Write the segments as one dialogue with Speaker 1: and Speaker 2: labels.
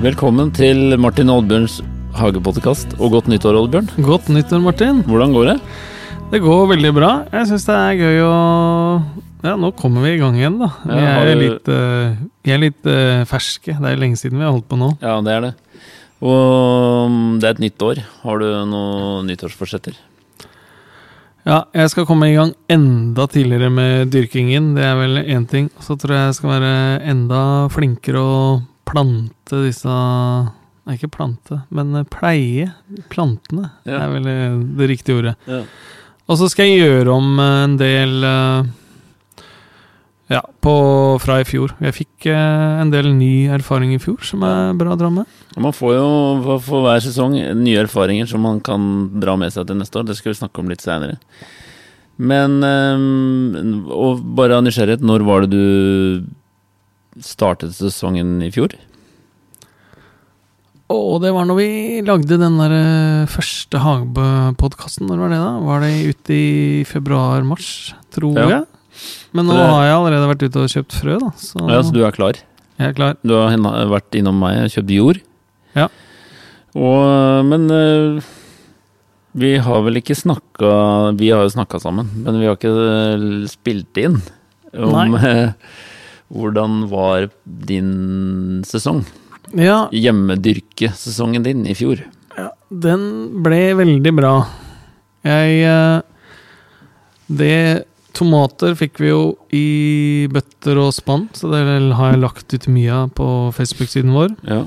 Speaker 1: Velkommen til Martin Oddbjørns hagepodkast, og godt nyttår, Oddbjørn.
Speaker 2: Godt nyttår, Martin.
Speaker 1: Hvordan går det?
Speaker 2: Det går veldig bra. Jeg syns det er gøy å Ja, nå kommer vi i gang igjen, da. Vi
Speaker 1: Ja, har
Speaker 2: er litt, uh, vi er litt uh, ferske. Det er lenge siden vi har holdt på nå.
Speaker 1: Ja, det er det. Og um, det er et nytt år. Har du noen nyttårsforsetter?
Speaker 2: Ja, jeg skal komme i gang enda tidligere med dyrkingen. Det er vel én ting. Så tror jeg jeg skal være enda flinkere å plante disse Nei, ikke plante, men eh, pleie plantene. Det
Speaker 1: Ja.
Speaker 2: er vel eh, det riktige ordet.
Speaker 1: Ja.
Speaker 2: Og så skal jeg gjøre om eh, en del Ja, på, fra i fjor. Jeg fikk eh, en del ny erfaring i fjor som er bra å dra med.
Speaker 1: Man får jo for- for hver sesong nye erfaringer som man kan dra med seg til neste år. Det skal vi snakke om litt seinere. Men eh, Og bare av nysgjerrighet, når var det du startet sesongen i fjor?
Speaker 2: Og det var når vi lagde den der eh, første Hagebø-podkasten. Når var det, da? Var det ute i februar-mars, tror
Speaker 1: Ja.
Speaker 2: jeg? Men nå
Speaker 1: det-
Speaker 2: har jeg allerede vært ute og kjøpt frø, da. Så,
Speaker 1: Ja, så du er klar?
Speaker 2: jeg er klar.
Speaker 1: Du har vært innom meg og kjøpt jord.
Speaker 2: Ja.
Speaker 1: Og, men eh, vi har vel ikke snakka Vi har jo snakka sammen, men vi har ikke eh, spilt inn om eh, hvordan var din sesong?
Speaker 2: Ja,
Speaker 1: Hjemmedyrkesesongen din i fjor.
Speaker 2: Ja, Den ble veldig bra. Jeg eh, Det Tomater fikk vi jo i bøtter og spann, så det har jeg lagt ut mye av på Facebook-siden vår.
Speaker 1: Ja.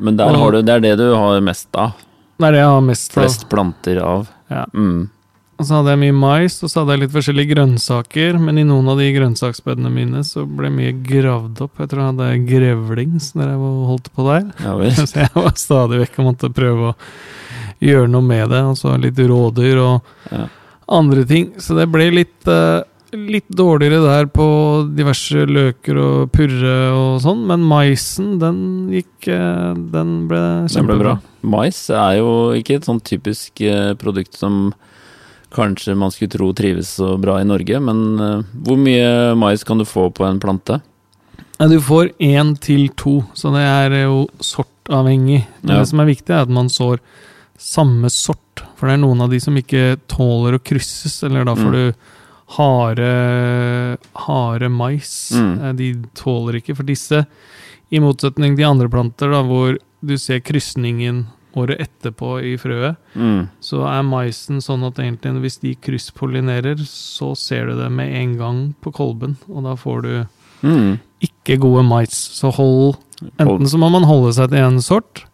Speaker 1: Men der
Speaker 2: Og-
Speaker 1: har du, det er det du har mest av.
Speaker 2: Det er det jeg har mest av.
Speaker 1: Flest planter av.
Speaker 2: Ja.
Speaker 1: Mm.
Speaker 2: Og så hadde jeg mye mais, og så hadde jeg litt forskjellige grønnsaker. Men i noen av de grønnsaksbedene mine så ble mye gravd opp. Jeg tror jeg hadde grevlings når jeg holdt på der.
Speaker 1: Ja.
Speaker 2: Så jeg var stadig vekk og måtte prøve å gjøre noe med det. Og så litt rådyr og
Speaker 1: Ja.
Speaker 2: andre ting. Så det ble litt, uh, litt dårligere der på diverse løker og purre og sånn. Men maisen, den gikk eh, Den ble
Speaker 1: Den ble bra.
Speaker 2: kjempebra.
Speaker 1: Mais er jo ikke et sånn typisk eh, produkt som kanskje man skulle tro trives så bra i Norge, men eh, hvor mye mais kan du få på en plante?
Speaker 2: Ja, du får én til to, så det er jo sortavhengig. Men
Speaker 1: Ja.
Speaker 2: det som er viktig, er at man sår samme sort. For det er noen av de som ikke tåler å krysses, eller da får
Speaker 1: Mm.
Speaker 2: du harde, harde mais.
Speaker 1: Mm.
Speaker 2: Eh, De tåler ikke, for disse, i motsetning til andre planter, da, hvor du ser krysningen året etterpå i frøet,
Speaker 1: Mm.
Speaker 2: så er maisen sånn at egentlig hvis de krysspollinerer, så ser du det med en gang på kolben, og da får du
Speaker 1: Mm.
Speaker 2: ikke gode mais. Så hold Enten så må man holde seg til én sort,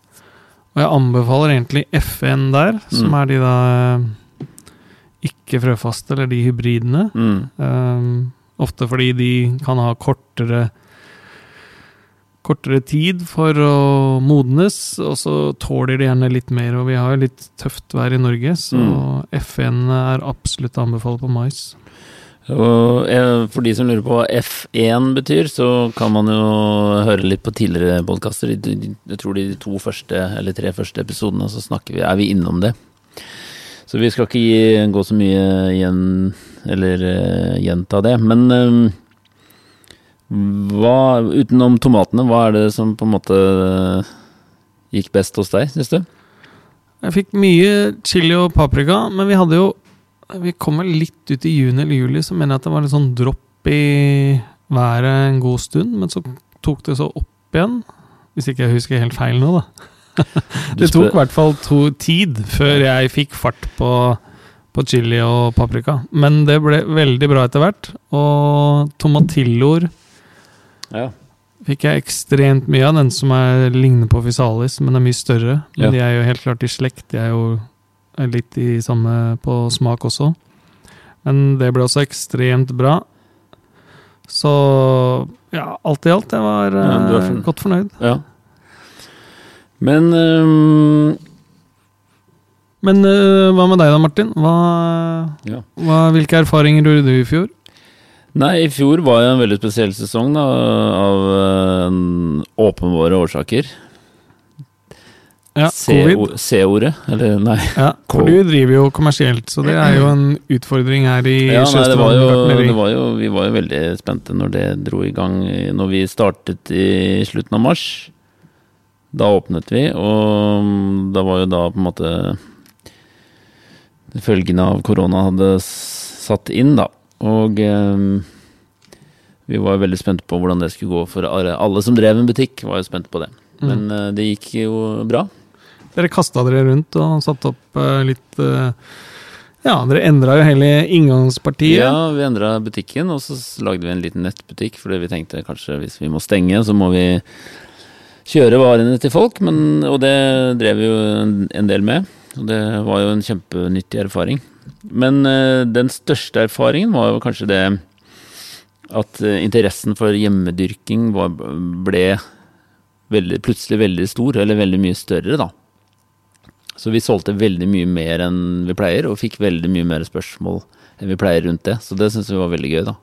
Speaker 2: og jeg anbefaler egentlig F1 der, som
Speaker 1: Mm.
Speaker 2: er de da eh, ikke frøfaste, eller de hybridene.
Speaker 1: Mm.
Speaker 2: Um, ofte fordi de kan ha kortere kortere tid for å modnes, og så tåler de gjerne litt mer. Og vi har jo litt tøft vær i Norge, så
Speaker 1: Mm.
Speaker 2: F1 er absolutt å anbefale på mais.
Speaker 1: Og for de som lurer på hva F1 betyr, så kan man jo høre litt på tidligere podkaster. Jeg tror de to første, eller tre første episodene, så snakker vi, er vi innom det. Så vi skal ikke gå så mye igjen, eller eh, gjenta det. Men eh, hva, utenom tomatene, hva er det som på en måte eh, gikk best hos deg, syns du?
Speaker 2: Jeg fikk mye chili og paprika, men vi hadde jo Vi kom vel litt ut i juni eller juli, så mener jeg at det var litt sånn dropp i været en god stund, men så tok det så opp igjen. Hvis ikke jeg husker helt feil nå, da. Det tok i hvert fall to tid før jeg fikk fart på, på chili og paprika. Men det ble veldig bra etter hvert. Og tomatilloer
Speaker 1: ja.
Speaker 2: fikk jeg ekstremt mye av. Den som er, ligner på Fisalis, men er mye større. Men
Speaker 1: Ja.
Speaker 2: de er jo helt klart i slekt. De er jo litt i samme på smak også. Men det ble også ekstremt bra. Så ja, alt i alt, jeg var
Speaker 1: Ja,
Speaker 2: eh,
Speaker 1: fornøyd.
Speaker 2: godt fornøyd.
Speaker 1: ja. Men um...
Speaker 2: Men uh, hva med deg da, Martin? Hva,
Speaker 1: ja.
Speaker 2: hva, hvilke erfaringer gjorde du i fjor?
Speaker 1: Nei, i fjor var jo en veldig spesiell sesong, da, av eh, åpenbare årsaker.
Speaker 2: Ja,
Speaker 1: C-ordet, eller nei.
Speaker 2: Ja, for du driver jo kommersielt, så det er jo en utfordring her i
Speaker 1: Ja, nei det var jo, det var jo, vi var jo veldig spente når det dro i gang, når vi startet i slutten av mars. Da åpnet vi, og da var jo da på en måte følgene av korona hadde satt inn, da. Og eh, vi var veldig spente på hvordan det skulle gå for alle som drev en butikk. var jo spent på det. Mm. Men mm. det gikk jo bra.
Speaker 2: Dere kasta dere rundt og satte opp uh, litt uh, Ja, dere endra jo hele inngangspartiet.
Speaker 1: Ja, vi endra butikken, og så lagde vi en liten nettbutikk, fordi vi tenkte kanskje hvis vi må stenge, så må vi kjøre varene til folk. Men, og det drev vi jo en, en del med. Og det var jo en kjempenyttig erfaring. Men uh, den største erfaringen var jo kanskje det at uh, interessen for hjemmedyrking var, ble veldig, plutselig veldig stor, eller veldig mye større, da. Så vi solgte veldig mye mer enn vi pleier, og fikk veldig mye mer spørsmål enn vi pleier rundt det. Så det syns vi var veldig gøy, da.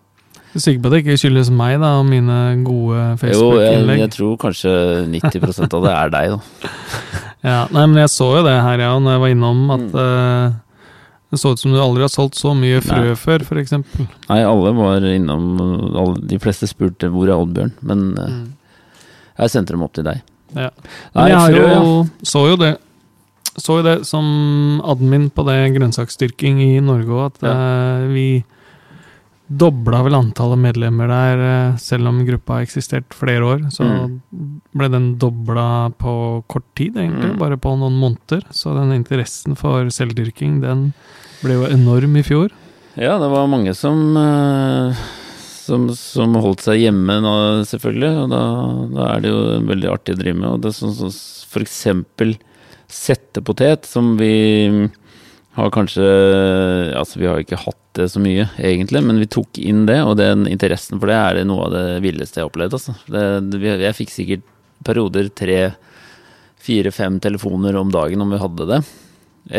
Speaker 2: Du er sikker på at det ikke skyldes meg da, og mine gode Facebook-innlegg?
Speaker 1: Jo, jeg, jeg, tror kanskje 90% av det er deg, da.
Speaker 2: ja, nei, men jeg så jo det her, ja, når jeg var innom, at mm. uh, det så ut som du aldri har solgt så mye frø nei. før, f.eks.
Speaker 1: Nei, alle var innom, alle, de fleste spurte hvor er Oddbjørn, men uh, mm. jeg sendte dem opp til deg.
Speaker 2: Ja. Nei, jeg har jo, så jo det så jo det som admin på det grønnsaksdyrking i Norge òg, at ja. uh, vi dobla vel antallet medlemmer der, uh, selv om gruppa har eksistert flere år. Så mm. ble den dobla på kort tid, egentlig, mm. bare på noen måneder. Så den interessen for selvdyrking, den ble jo enorm i fjor.
Speaker 1: Ja, det var mange som uh, som, som, holdt seg hjemme nå, selvfølgelig. Og da, da, er det jo veldig artig å drive med. Og det sånn som for eksempel settepotet, som vi har kanskje Altså, vi har ikke hatt det så mye, egentlig, men vi tok inn det, og den interessen for det er det noe av det villeste jeg har opplevd, altså. Det, jeg fikk sikkert perioder tre, fire, fem telefoner om dagen om vi hadde det.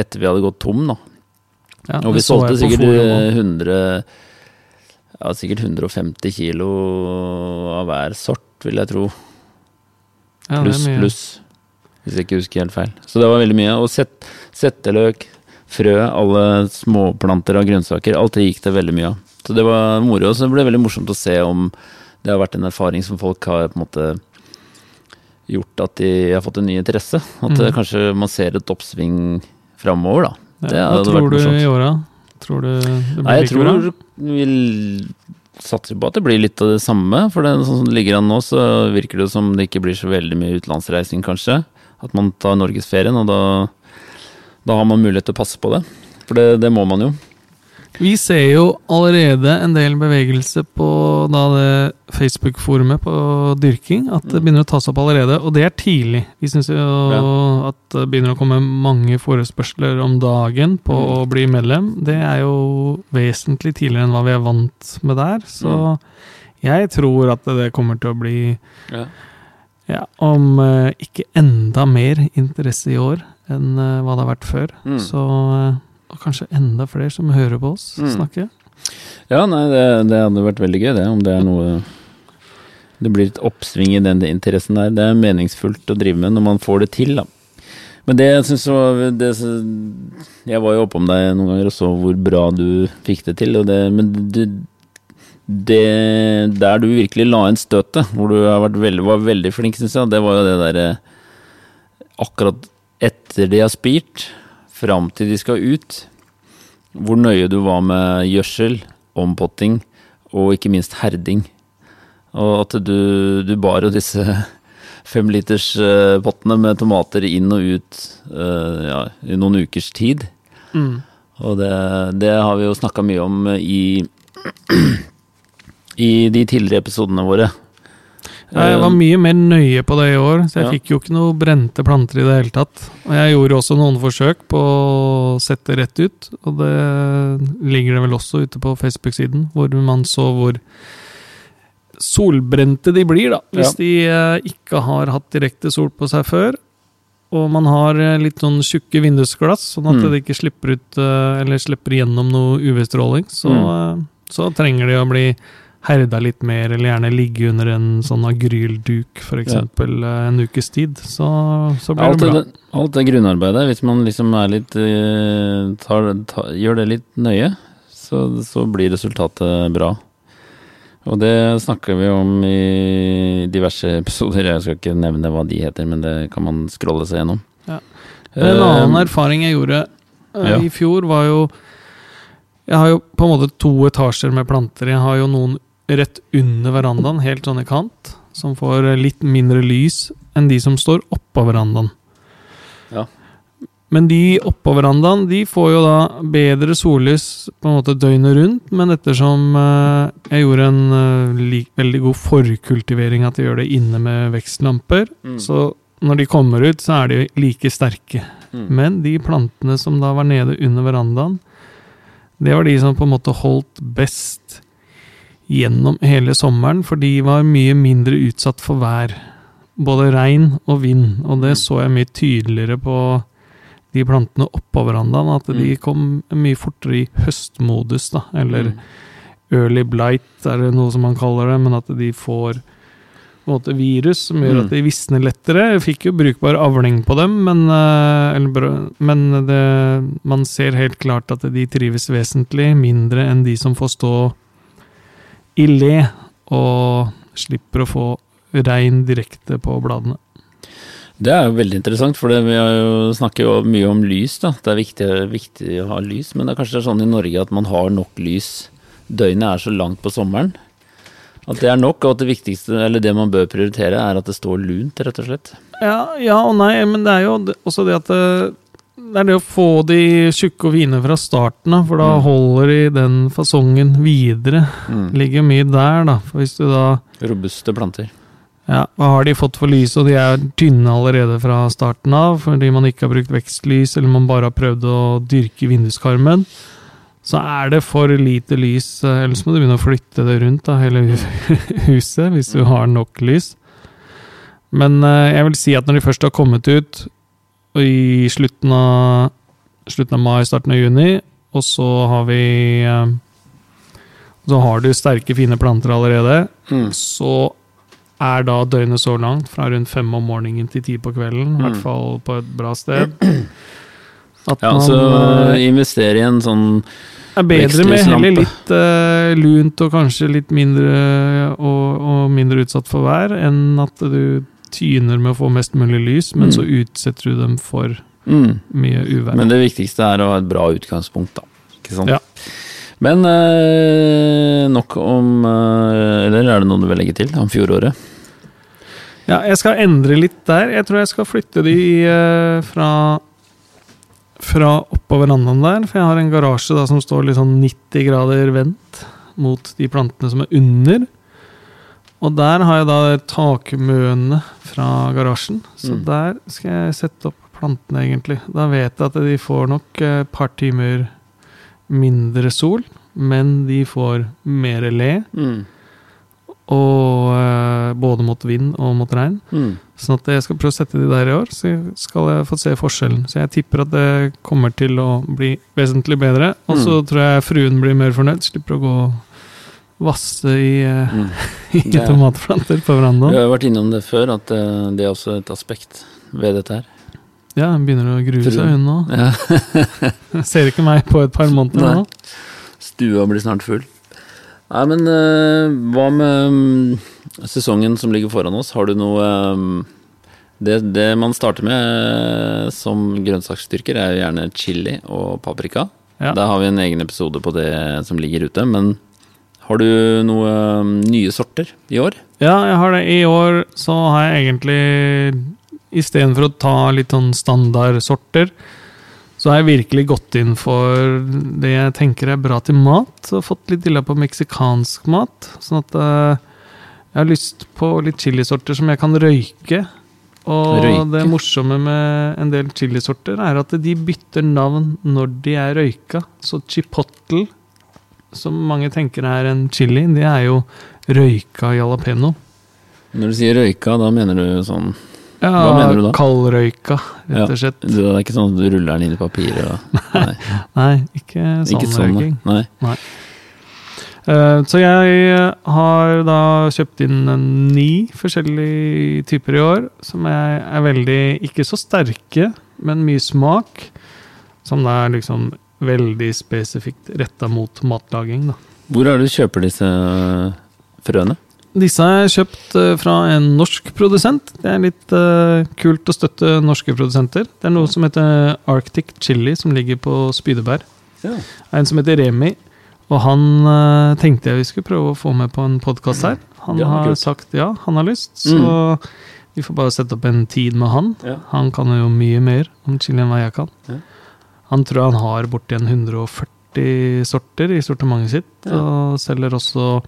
Speaker 1: Etter vi hadde gått tom, da. Ja, og vi solgte sikkert 100 ja, sikkert 150 kilo av hver sort, vil jeg tro. Pluss, ja, pluss hvis jeg ikke husker helt feil. Så det var veldig mye. Og set, setteløk, frø, alle småplanter av grønnsaker. Alt det gikk det veldig mye av. Så det var moro. Og så ble det veldig morsomt å se om det har vært en erfaring som folk har på en måte gjort at de har fått en ny interesse. At mm. kanskje man ser et oppsving framover, da.
Speaker 2: Ja, hva tror du i åra? Tror du det blir
Speaker 1: Nei, jeg tror vi satser på at det blir litt av det samme. For det, sånn som det ligger an nå, så virker det som det ikke blir så veldig mye utenlandsreising, kanskje. At man tar norgesferien, og da, da har man mulighet til å passe på det. For det, det må man jo.
Speaker 2: Vi ser jo allerede en del bevegelse på da det Facebook-forumet på dyrking. At det mm. begynner å tas opp allerede, og det er tidlig. Vi syns jo ja. at det begynner å komme mange forespørsler om dagen på mm. å bli medlem. Det er jo vesentlig tidligere enn hva vi er vant med der. Så mm. jeg tror at det kommer til å bli ja. Ja, om uh, ikke enda mer interesse i år enn uh, hva det har vært før. Mm. Så uh, Og kanskje enda flere som hører på oss mm. snakke.
Speaker 1: Ja, nei, det, det, hadde vært veldig gøy, det. Om det er noe Det blir et oppsving i den interessen der. Det er meningsfullt å drive med når man får det til, da. Men det jeg syns var det, Jeg var jo oppom deg noen ganger og så hvor bra du fikk det til, og det, men det, det der du virkelig la inn støtet, hvor du veldig, var veldig flink, syns jeg, det var jo det derre Akkurat etter de har spirt, fram til de skal ut, hvor nøye du var med gjødsel, ompotting og ikke minst herding. Og at du, du bar jo disse femliterspottene med tomater inn og ut uh, ja, i noen ukers tid. Mm. Og det, det, har vi jo snakka mye om i i de tidligere episodene våre.
Speaker 2: Jeg var mye mer nøye på det i år, så jeg ja. fikk jo ikke noe brente planter i det hele tatt. Og jeg gjorde også noen forsøk på å sette rett ut, og det ligger det vel også ute på Facebook-siden, hvor man så hvor solbrente de blir, da. Hvis ja. de eh, ikke har hatt direkte sol på seg før. Og man har eh, litt sånn tjukke vindusglass, sånn at mm. det ikke slipper ut eh, Eller slipper gjennom noe UV-stråling. Så, mm. så trenger de å bli herda litt mer, eller gjerne ligge under en sånn agrylduk f.eks. Ja. Eh, en ukes tid, så, så blir alt det bra. Det,
Speaker 1: alt det grunnarbeidet, hvis man liksom er litt eh, tar, tar, Gjør det litt nøye, så, så, blir resultatet bra. Og det snakker vi om i diverse episoder. Jeg skal ikke nevne hva de heter, men det kan man scrolle seg gjennom.
Speaker 2: Ja. En annen
Speaker 1: Eh,
Speaker 2: erfaring jeg gjorde
Speaker 1: ja.
Speaker 2: i fjor, var jo Jeg har jo på en måte to etasjer med planter. Jeg har jo noen rett under verandaen, helt sånn i kant, som får litt mindre lys enn de som står oppå verandaen.
Speaker 1: Ja.
Speaker 2: Men de oppå verandaen de får jo da bedre sollys på en måte døgnet rundt, men ettersom eh, jeg gjorde en eh, veldig god forkultivering at jeg gjør det inne med vekstlamper,
Speaker 1: Mm.
Speaker 2: så når de kommer ut, så er de like sterke.
Speaker 1: Mm.
Speaker 2: Men de plantene som da var nede under verandaen, det var de som på en måte holdt best gjennom hele sommeren, for de var mye mindre utsatt for vær. Både regn og vind, og det
Speaker 1: Mm.
Speaker 2: så jeg mye tydeligere på de plantene oppå verandaen, at de
Speaker 1: Mm.
Speaker 2: kom mye fortere i høstmodus, da, eller
Speaker 1: Mm.
Speaker 2: early blight, er det noe som man kaller det, men at de får måte virus som gjør at de visner lettere. Jeg fikk jo brukbar avling på dem, men, eh, eller, men det, man ser helt klart at de trives vesentlig mindre enn de som får stå i le og slipper å få regn direkte på bladene.
Speaker 1: Det er jo veldig interessant, for vi jo snakker jo mye om lys. da. Det er viktig, viktig å ha lys, men det er kanskje sånn i Norge at man har nok lys. Døgnet er så langt på sommeren. At det er nok, og at det viktigste, eller det man bør prioritere, er at det står lunt, rett og slett.
Speaker 2: Ja, ja og nei, men det er jo også det at det, er det å få de tjukke og fine fra starten av, for da
Speaker 1: Mm.
Speaker 2: holder de den fasongen videre.
Speaker 1: Mm.
Speaker 2: Ligger mye der, da. For hvis du da
Speaker 1: Robuste planter.
Speaker 2: Ja, hva har de fått for lys, og de er tynne allerede fra starten av, fordi man ikke har brukt vekstlys, eller man bare har prøvd å dyrke vinduskarmen, så er det for lite lys, eh, ellers må du begynne å flytte det rundt, da, hele huset, hvis du har nok lys. Men eh, jeg vil si at når de først har kommet ut, i slutten av, slutten av mai, starten av juni, og så har vi eh, Så har du sterke, fine planter allerede,
Speaker 1: Mm.
Speaker 2: så er da døgnet så langt, fra rundt fem om morgenen til ti på kvelden, i hvert
Speaker 1: Mm.
Speaker 2: fall på et bra sted. At
Speaker 1: Ja,
Speaker 2: man
Speaker 1: så
Speaker 2: eh,
Speaker 1: investere i en sånn
Speaker 2: er bedre med heller litt uh, lunt og kanskje litt mindre og, og mindre utsatt for vær, enn at du tyner med å få mest mulig lys, men
Speaker 1: Mm.
Speaker 2: så utsetter du dem for
Speaker 1: mm.
Speaker 2: mye uvær.
Speaker 1: Men det viktigste er å ha et bra utgangspunkt, da. Ikke sant?
Speaker 2: Ja.
Speaker 1: Men eh, nok om eh, Eller er det noe du vil legge til om fjoråret?
Speaker 2: Ja, jeg skal endre litt der. Jeg tror jeg skal flytte de eh, fra fra oppå verandaen der, for jeg har en garasje da som står litt sånn 90 grader vendt mot de plantene som er under. Og der har jeg da takmøene fra garasjen, så
Speaker 1: Mm.
Speaker 2: der skal jeg sette opp plantene, egentlig. Da vet jeg at de får nok et par timer mindre sol, men de får mer le,
Speaker 1: Mm.
Speaker 2: og eh, både mot vind og mot regn.
Speaker 1: Mm.
Speaker 2: Sånn at jeg skal prøve å sette de der i år, så skal jeg få se forskjellen. Så jeg tipper at det kommer til å bli vesentlig bedre. Og så
Speaker 1: Mm.
Speaker 2: tror jeg fruen blir mer fornøyd, slipper å gå vasse i, eh,
Speaker 1: Mm.
Speaker 2: i
Speaker 1: Det er-
Speaker 2: tomatplanter på
Speaker 1: Vi
Speaker 2: verandaen.
Speaker 1: har vært innom det før, at eh, det er også et aspekt ved dette her.
Speaker 2: Ja, hun begynner å grue seg, hun nå.
Speaker 1: Ja.
Speaker 2: Ser ikke meg på et par måneder
Speaker 1: Nei.
Speaker 2: nå.
Speaker 1: Stua blir snart full. Nei, men eh, hva med mm, sesongen som ligger foran oss? Har du noe mm, det, det man starter med som grønnsaksstyrker, er jo gjerne chili og paprika.
Speaker 2: Ja.
Speaker 1: Da har vi en egen episode på det som ligger ute. Men har du noen nye sorter i år?
Speaker 2: Ja, jeg har det. I år så har jeg egentlig Istedenfor å ta litt sånn standardsorter, så har jeg virkelig gått inn for det jeg tenker er bra til mat. Og fått litt dilla på meksikansk mat. Sånn at eh, jeg har lyst på litt chilisorter som jeg kan røyke. Og
Speaker 1: Røyke?
Speaker 2: det morsomme med en del chilisorter er at de bytter navn når de er røyka. Så chipotle, som mange tenker er en chili, det er jo røyka jalapeño.
Speaker 1: Når du sier røyka, da mener du sånn
Speaker 2: Ja,
Speaker 1: Hva mener du da?
Speaker 2: Kaldrøyka,
Speaker 1: Ja.
Speaker 2: rett og slett.
Speaker 1: Det er ikke sånn at du ruller den inn i papir Da. Nei,
Speaker 2: Nei, ikke sånn
Speaker 1: ikke sånn.
Speaker 2: røyking.
Speaker 1: Nei.
Speaker 2: Uh, så jeg har da kjøpt inn ni forskjellige typer i år, som er, er veldig ikke så sterke, men mye smak. Som da er liksom veldig spesifikt retta mot matlaging, da.
Speaker 1: Hvor er det du kjøper disse frøene?
Speaker 2: Disse har jeg kjøpt eh, fra en norsk produsent. Det er litt uh, kult å støtte norske produsenter. Det er noe som heter Arctic Chili, som ligger på Spydeberg.
Speaker 1: Ja.
Speaker 2: Er en som heter Remi, og han uh, tenkte jeg vi skulle prøve å få med på en podkast her. Han
Speaker 1: Ja,
Speaker 2: har
Speaker 1: kult.
Speaker 2: sagt ja, han har lyst, så vi får bare sette opp en tid med han.
Speaker 1: Ja.
Speaker 2: Han kan jo mye mer om chili enn hva jeg kan.
Speaker 1: Ja.
Speaker 2: Han tror han har borti en 140 sorter i sortimentet sitt,
Speaker 1: Ja.
Speaker 2: og selger også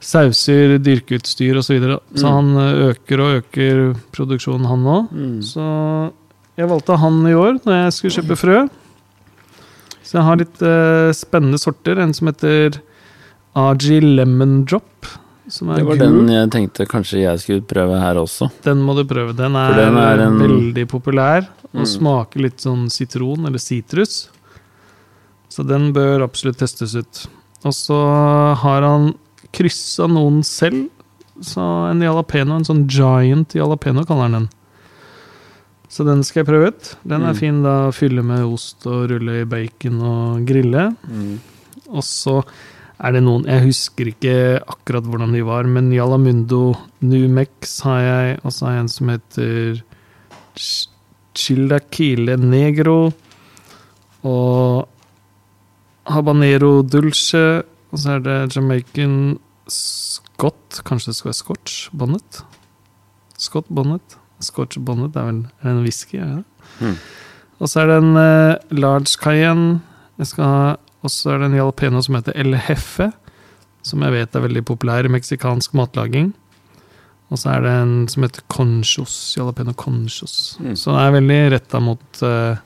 Speaker 2: sauser, dyrkeutstyr osv. Så, videre. så
Speaker 1: Mm.
Speaker 2: han øker og øker produksjonen, han òg.
Speaker 1: Mm.
Speaker 2: Så jeg valgte han i år når jeg skulle kjøpe frø. Så jeg har litt eh, spennende sorter. En som heter Argy Lemon Drop.
Speaker 1: Det var
Speaker 2: gul.
Speaker 1: den jeg tenkte kanskje jeg skulle prøve her også.
Speaker 2: Den må du prøve. Den er,
Speaker 1: den er en-
Speaker 2: veldig populær og
Speaker 1: Mm.
Speaker 2: smaker litt sånn sitron eller sitrus. Så den bør absolutt testes ut. Og så har han kryssa noen selv. Så en jalapeno, en sånn giant jalapeno kaller han den. Så den skal jeg prøve ut. Den er
Speaker 1: Mm.
Speaker 2: fin da å fylle med ost og rulle i bacon og grille. Og så er det noen Jeg husker ikke akkurat hvordan de var, men Jalamundo Numex har jeg, og så har jeg en som heter Ch- Chilaquile Negro. Og Habanero Dulce. Og så er det Jamaican Scott. Kanskje det skal være Scotch Bonnet? Scott Bonnet. Scotch Bonnet er vel er en whisky? Det?
Speaker 1: Mm.
Speaker 2: Og så er det en uh, large cayenne. Jeg skal ha og så er det en jalapeno som heter El Jefe, som jeg vet er veldig populær i meksikansk matlaging. Og så er det en som heter Conchos, jalapeno Conchos.
Speaker 1: Mm.
Speaker 2: Så den er veldig retta mot uh,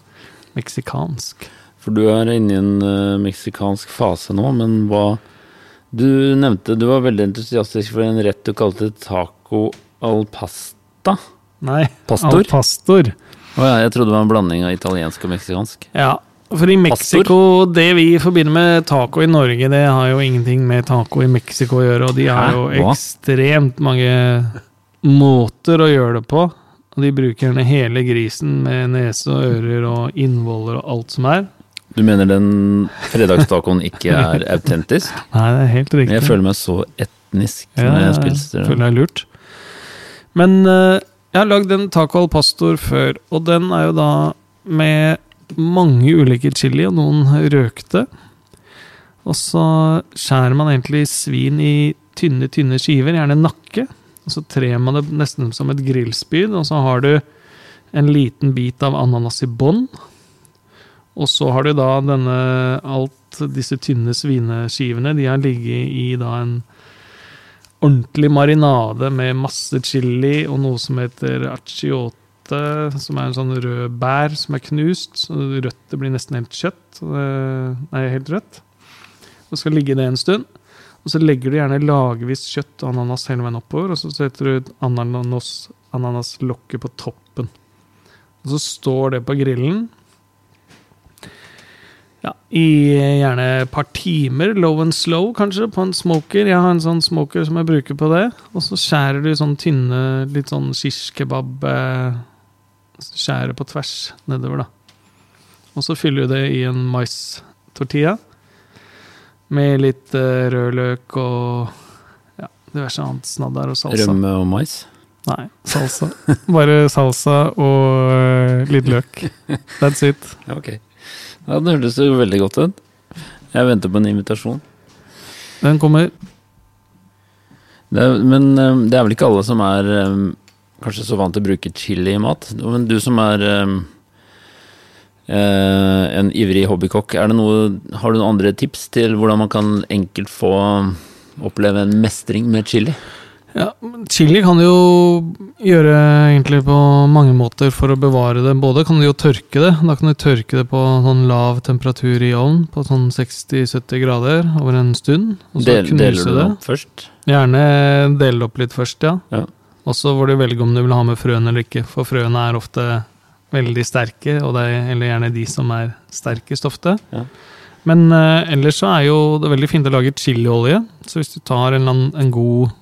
Speaker 2: meksikansk.
Speaker 1: For du er inne i en uh, meksikansk fase nå, men hva Du nevnte du var veldig entusiastisk for en rett du kalte taco al pasta.
Speaker 2: Nei,
Speaker 1: Pastor?
Speaker 2: al pastor.
Speaker 1: Oh, ja, jeg trodde det var en blanding av italiensk og meksikansk.
Speaker 2: Ja, for i Mexico, det vi forbinder med taco i Norge, det har jo ingenting med taco i Mexico å gjøre, og de har jo
Speaker 1: Hva?
Speaker 2: ekstremt mange måter å gjøre det på. Og de bruker gjerne hele grisen med nese og ører og innvoller og alt som er.
Speaker 1: Du mener den fredagstacoen ikke er autentisk?
Speaker 2: Nei, det er helt riktig.
Speaker 1: Jeg føler meg så etnisk
Speaker 2: Ja,
Speaker 1: når jeg spiser
Speaker 2: føler jeg lurt. Men eh, jeg har lagd en taco al pastor før, og den er jo da med mange ulike chili, og noen røkte. Og så skjærer man egentlig svin i tynne, tynne skiver, gjerne nakke. Og så trer man det nesten som et grillspyd, og så har du en liten bit av ananas i bånn. Og så har du da denne alt disse tynne svineskivene. De har ligget i da en ordentlig marinade med masse chili og noe som heter achiote, som er en sånn rød bær som er knust. Så rødt blir nesten helt kjøtt. eh, Nei, helt rødt. Og skal ligge det en stund. Og så legger du gjerne lagvis kjøtt og ananas hele veien oppover, og så setter du ananas, ananaslokket på toppen. Og så står det på grillen ja, I gjerne et par timer, low and slow kanskje, på en smoker. Jeg har en sånn smoker som jeg bruker på det. Og så skjærer du sånn tynne, litt sånn shish eh, Skjærer på tvers nedover, da. Og så fyller du det i en mais-tortilla. Med litt uh, rødløk og ja, diverse annet snadder og salsa.
Speaker 1: Rømme og mais.
Speaker 2: Nei, salsa. Bare salsa og uh, litt løk. That's it.
Speaker 1: Ok. Ja, det hørtes jo veldig godt ut. Jeg venter på en invitasjon.
Speaker 2: Den kommer
Speaker 1: Det er, men eh, det er vel ikke alle som er kanskje så vant til å bruke chili i mat. Men du som er eh, eh, en ivrig hobbykokk, er det noe, har du noen andre tips til hvordan man kan enkelt få oppleve en mestring med chili?
Speaker 2: Ja, Chili kan du jo gjøre egentlig på mange måter for å bevare det. Både kan du jo tørke det. Da kan du tørke det på sånn lav temperatur i ovn, på sånn 60-70 grader over en stund. Og så
Speaker 1: Del, deler du
Speaker 2: det
Speaker 1: opp først?
Speaker 2: Gjerne dele det opp litt først, ja.
Speaker 1: Ja.
Speaker 2: Og så får du velge om du vil ha med frøene eller ikke, for frøene er ofte veldig sterke, og det er, eller gjerne de som er sterkest ofte.
Speaker 1: Ja.
Speaker 2: Men eh, ellers så er jo det veldig fint å lage chiliolje. Så hvis du tar en, en god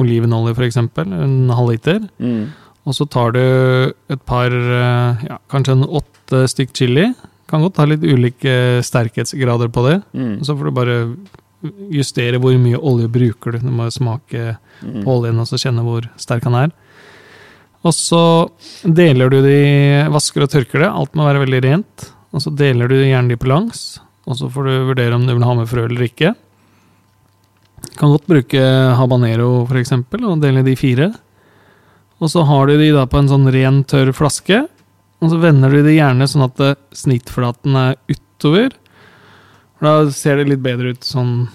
Speaker 2: olivenolje, f.eks., en halvliter,
Speaker 1: Mm.
Speaker 2: og så tar du et par, eh, ja, kanskje en åtte stykk chili. Kan godt ha litt ulike sterkhetsgrader på det.
Speaker 1: Mm.
Speaker 2: Og så får du bare justere hvor mye olje bruker du. Du må smake
Speaker 1: Mm.
Speaker 2: på oljen og så kjenne hvor sterk han er. Og så deler du de, vasker og tørker det. Alt må være veldig rent. Og så deler du gjerne de på langs. Og så får du vurdere om du vil ha med frø eller ikke. Kan godt bruke habanero for eksempel, og dele de fire. Og så har du de da på en sånn ren, tørr flaske. Og så vender du de gjerne sånn at snittflaten er utover. For Da ser det litt bedre ut sånn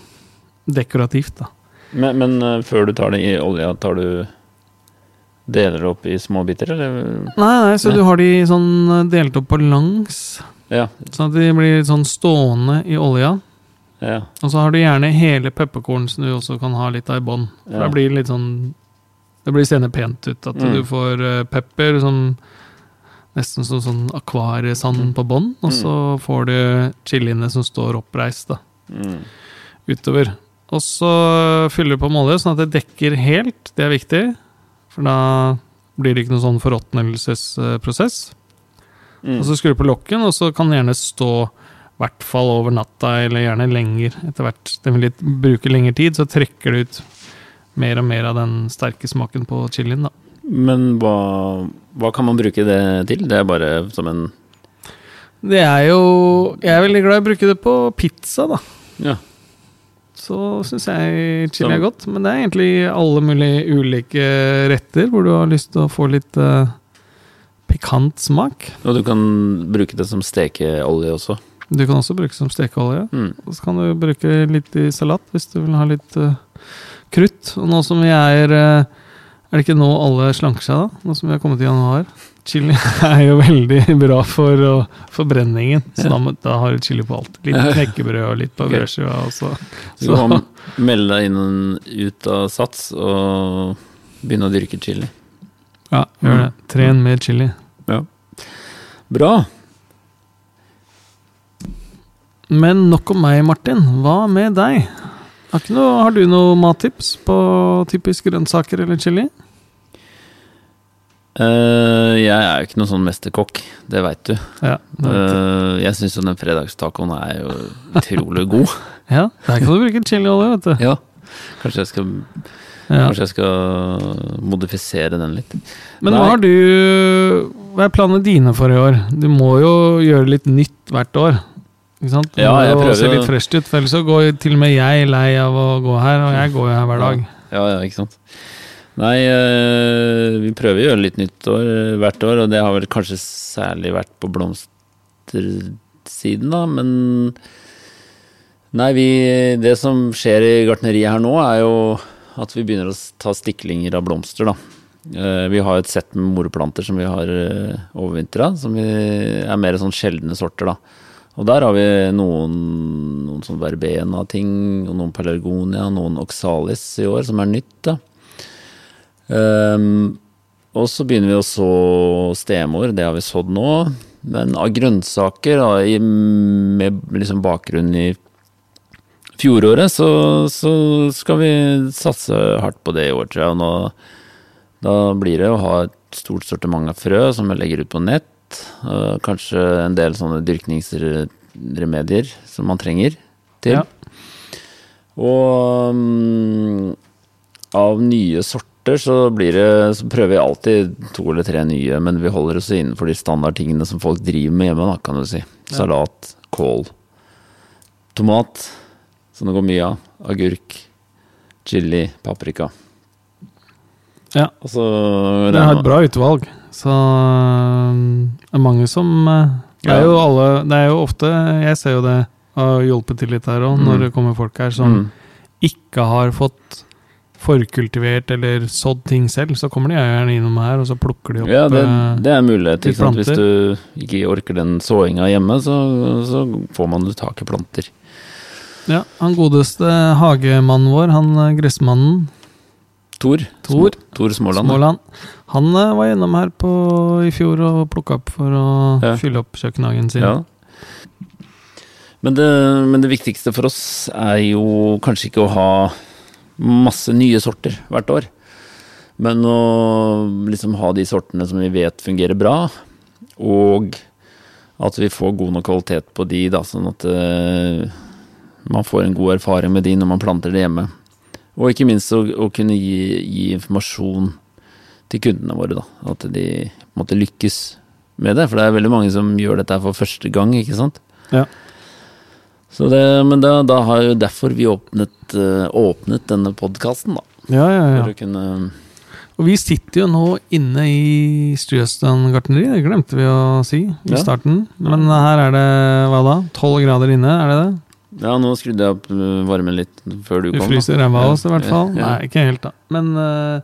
Speaker 2: dekorativt, da.
Speaker 1: Men, men eh, før du tar det i olja, tar du Deler det opp i små biter, eller?
Speaker 2: Nei, nei, så
Speaker 1: Nei.
Speaker 2: du har de sånn delt opp på langs,
Speaker 1: Ja.
Speaker 2: sånn at de blir sånn stående i olja.
Speaker 1: ja,
Speaker 2: Og så har du gjerne hele pepperkorn som du også kan ha litt av i bånn.
Speaker 1: Ja.
Speaker 2: Det blir litt sånn Det blir seende pent ut. At
Speaker 1: Mm.
Speaker 2: du får eh, pepper som nesten som sånn akvariesand
Speaker 1: Mm.
Speaker 2: på bånn, og så får du chiliene som står oppreist da,
Speaker 1: mm.
Speaker 2: utover. Og så fyller du på med olje sånn at det dekker helt. Det er viktig, for da blir det ikke noen sånn forråtnelsesprosess.
Speaker 1: Mm.
Speaker 2: Og så skrur du på lokken, og så kan den gjerne stå i hvert fall over natta, eller gjerne lenger etter hvert. Den vil bruke lengre tid, så trekker det ut mer og mer av den sterke smaken på chilien. da.
Speaker 1: Men hva, hva kan man bruke det til? Det er bare som en
Speaker 2: Det er jo Jeg er veldig glad i å bruke det på pizza, da.
Speaker 1: Ja.
Speaker 2: Så syns jeg chili er godt. Men det er egentlig alle mulige ulike retter hvor du har lyst til å få litt uh, pikant smak.
Speaker 1: Og du kan bruke det som stekeolje også.
Speaker 2: Du kan også bruke det som stekeolje.
Speaker 1: Mm.
Speaker 2: Og så kan du bruke litt i salat hvis du vil ha litt uh, krutt. Og nå som vi er eh, Er det ikke nå alle slanker seg, da? Nå som vi har kommet i januar. Chili er jo veldig bra for forbrenningen, så
Speaker 1: Ja.
Speaker 2: da, må- da har du chili på alt. Litt knekkebrød og litt på
Speaker 1: Ok.
Speaker 2: brødskiva også.
Speaker 1: Så du kan melde deg inn ut av Sats og begynne å dyrke chili.
Speaker 2: Ja, gjør det. Tren med chili. Ja.
Speaker 1: Bra.
Speaker 2: Men nok om meg, Martin. Hva med deg? Har, ikke noe, har du noe mattips på typisk grønnsaker eller chili?
Speaker 1: Eh, jeg er jo ikke noen sånn mesterkokk, det veit du.
Speaker 2: Ja, det vet jeg.
Speaker 1: Eh, jeg syns jo den fredagstacoen er jo utrolig god.
Speaker 2: ja der kan du bruke chiliolje, vet du.
Speaker 1: Ja. Kanskje jeg skal,
Speaker 2: Ja.
Speaker 1: kanskje jeg skal modifisere den litt.
Speaker 2: Men hva har du Hva er planene dine for i år? Du må jo gjøre litt nytt hvert år. Ikke sant? Du
Speaker 1: Ja, jeg prøver
Speaker 2: å
Speaker 1: se
Speaker 2: litt fresh ut, for ellers så går til og med jeg lei av å gå her, og jeg går jo her hver dag.
Speaker 1: Ja, ja, ikke sant. Nei, eh, vi prøver å gjøre litt nytt år, eh, hvert år, og det har vel kanskje særlig vært på blomstersiden, da, men Nei, vi, det som skjer i gartneriet her nå, er jo at vi begynner å ta stiklinger av blomster, da. Eh, Vi har et sett med moreplanter som vi har overvintra, som er mer sånn sjeldne sorter, da. Og der har vi noen, noen sånn verbena-ting, og noen pelargonia, noen oxalis i år, som er nytt, da. Ehm, og så begynner vi å så stemor, det har vi sådd nå. Men av grønnsaker, da, i, med liksom bakgrunn i fjoråret, så, så skal vi satse hardt på det i år, tror jeg. Og nå, da blir det å ha et stort sortiment av frø som vi legger ut på nett. Uh, kanskje en del sånne dyrkningsremedier som man trenger til.
Speaker 2: Ja.
Speaker 1: Og um, av nye sorter så blir det Så prøver vi alltid to eller tre nye, men vi holder oss innenfor de standardtingene som folk driver med hjemme, da, kan du si. Salat, kål, tomat, som det går mye av. Agurk, chili, paprika.
Speaker 2: Ja.
Speaker 1: Altså,
Speaker 2: Det er et bra utvalg, så øh, det er mange som øh, Det er jo alle Det er jo ofte Jeg ser jo det har hjulpet til litt her òg, når
Speaker 1: Mm.
Speaker 2: det kommer folk her som
Speaker 1: mm.
Speaker 2: ikke har fått forkultivert eller sådd ting selv, så kommer de gjerne innom her, og så plukker de opp
Speaker 1: Ja, det,
Speaker 2: øh,
Speaker 1: det er en mulighet. Hvis du ikke orker den såinga hjemme, så, så får man jo tak i planter.
Speaker 2: Ja, han godeste hagemannen vår, han øh, gressmannen
Speaker 1: Tor.
Speaker 2: Tor.
Speaker 1: Tor Småland.
Speaker 2: Småland, han øh, var gjennom her på, i fjor og plukka opp for å
Speaker 1: Ja.
Speaker 2: fylle opp kjøkkenhagen sin.
Speaker 1: Ja. Men det, men det viktigste for oss er jo kanskje ikke å ha masse nye sorter hvert år. Men å liksom ha de sortene som vi vet fungerer bra, og at vi får god nok kvalitet på de, da, sånn at eh, man får en god erfaring med de når man planter det hjemme. Og ikke minst å, å kunne gi, gi informasjon til kundene våre, da. At de måtte lykkes med det. For det er veldig mange som gjør dette for første gang, ikke sant.
Speaker 2: Ja.
Speaker 1: Så det, men da, da har jo derfor vi åpnet, eh, åpnet denne podkasten, da.
Speaker 2: Ja, ja, ja.
Speaker 1: For å kunne
Speaker 2: Og vi sitter jo nå inne i Strøstad gartneri, det glemte vi å si i
Speaker 1: Ja.
Speaker 2: starten. Men her er det hva da? Tolv grader inne, er det det?
Speaker 1: Ja, nå skrudde jeg opp eh, varmen litt før du
Speaker 2: Du
Speaker 1: kom.
Speaker 2: fryser ræva av oss i hvert fall.
Speaker 1: Ja.
Speaker 2: Nei, ikke helt, da. Men uh,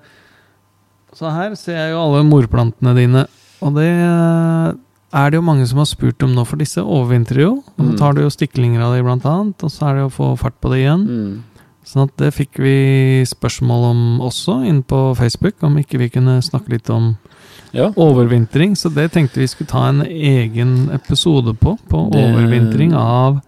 Speaker 2: Så her ser jeg jo alle morplantene dine, og det er det jo mange som har spurt om nå, for disse overvintrer jo. Og så
Speaker 1: Mm.
Speaker 2: tar du jo stiklinger av de, blant annet, og så er det å få fart på det igjen.
Speaker 1: Mm.
Speaker 2: Sånn at det fikk vi spørsmål om også, inn på Facebook, om ikke vi kunne snakke litt om
Speaker 1: Ja.
Speaker 2: overvintring. Så det tenkte vi skulle ta en egen episode på, på
Speaker 1: Det-
Speaker 2: overvintring av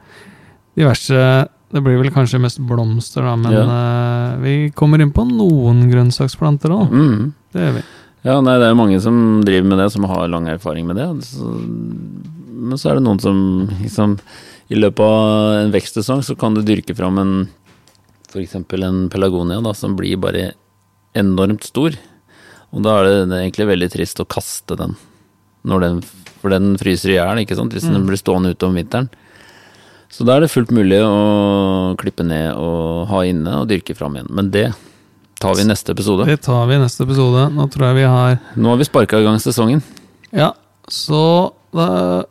Speaker 2: diverse Det blir vel kanskje mest blomster, da, men eh, vi kommer inn på noen grønnsaksplanter òg.
Speaker 1: Mm.
Speaker 2: Det gjør vi.
Speaker 1: Ja, nei, det er jo mange som driver med det, som har lang erfaring med det. Så, men så er det noen som liksom I løpet av en vekstsesong så kan du dyrke fram en f.eks. en pelagonia da, som blir bare enormt stor. Og da er det, det er egentlig veldig trist å kaste den, når den for den fryser i hjel hvis
Speaker 2: Mm.
Speaker 1: den blir stående ute om vinteren. Så da er det fullt mulig å klippe ned og ha inne og dyrke fram igjen. Men det tar vi neste episode.
Speaker 2: Det tar vi i neste episode. Nå tror jeg vi har
Speaker 1: Nå har vi sparka i gang sesongen.
Speaker 2: Ja, så da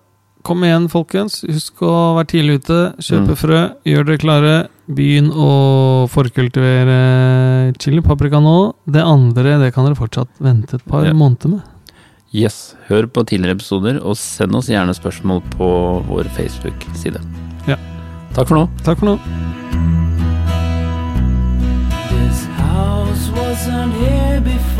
Speaker 2: Kom igjen, folkens. Husk å være tidlig ute. Kjøpe
Speaker 1: Mm.
Speaker 2: frø. Gjør dere klare. Begynn å forkultivere chili paprika nå. Det andre det kan dere fortsatt vente et par
Speaker 1: Ja.
Speaker 2: måneder med.
Speaker 1: Yes, hør på tidligere episoder, og send oss gjerne spørsmål på vår Facebook-side.
Speaker 2: Ja.
Speaker 1: Takk for nå.
Speaker 2: Takk for nå.
Speaker 3: Wasn't here before.